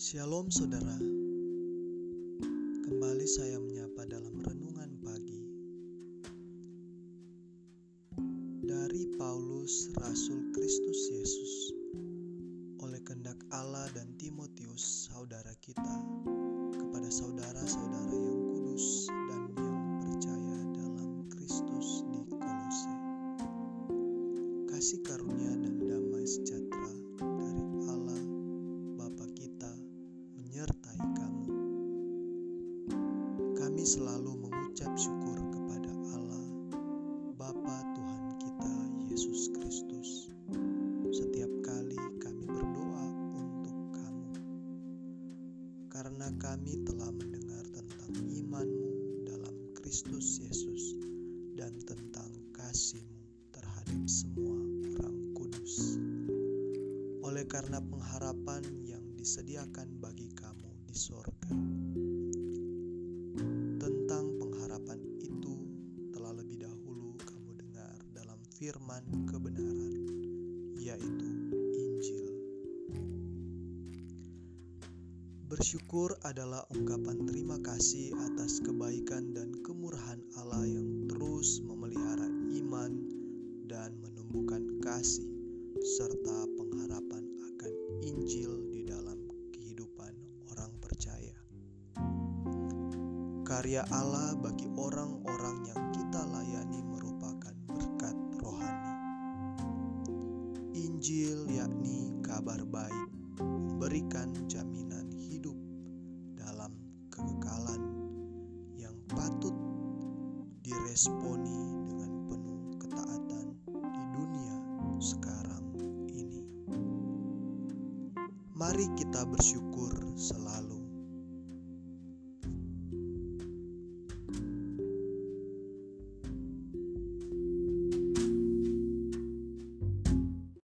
Shalom saudara. Kembali saya menyapa dalam renungan pagi Dari Paulus Rasul Kristus Yesus Oleh kehendak Allah dan Timotius saudara kita Kepada saudara-saudara yang kudus dan yang percaya dalam Kristus di Kolose. Kasih karunia dan damai sejahtera menyertai kamu. Kami selalu mengucap syukur kepada Allah, Bapa Tuhan kita Yesus Kristus. Setiap kali kami berdoa untuk kamu, karena kami telah mendengar tentang imanmu dalam Kristus Yesus dan tentang kasihmu terhadap semua orang kudus. Oleh karena pengharapan yang disediakan bagi kamu di sorga. Tentang pengharapan itu telah lebih dahulu kamu dengar dalam firman kebenaran, yaitu Injil. Bersyukur adalah ungkapan terima kasih atas kebaikan dan kemurahan Allah yang terus memelihara iman dan menumbuhkan kasih serta pengharapan akan Injil Karya Allah bagi orang-orang yang kita layani merupakan berkat rohani. Injil yakni kabar baik memberikan jaminan hidup dalam kekekalan yang patut diresponi dengan penuh ketaatan di dunia sekarang ini. Mari kita bersyukur selalu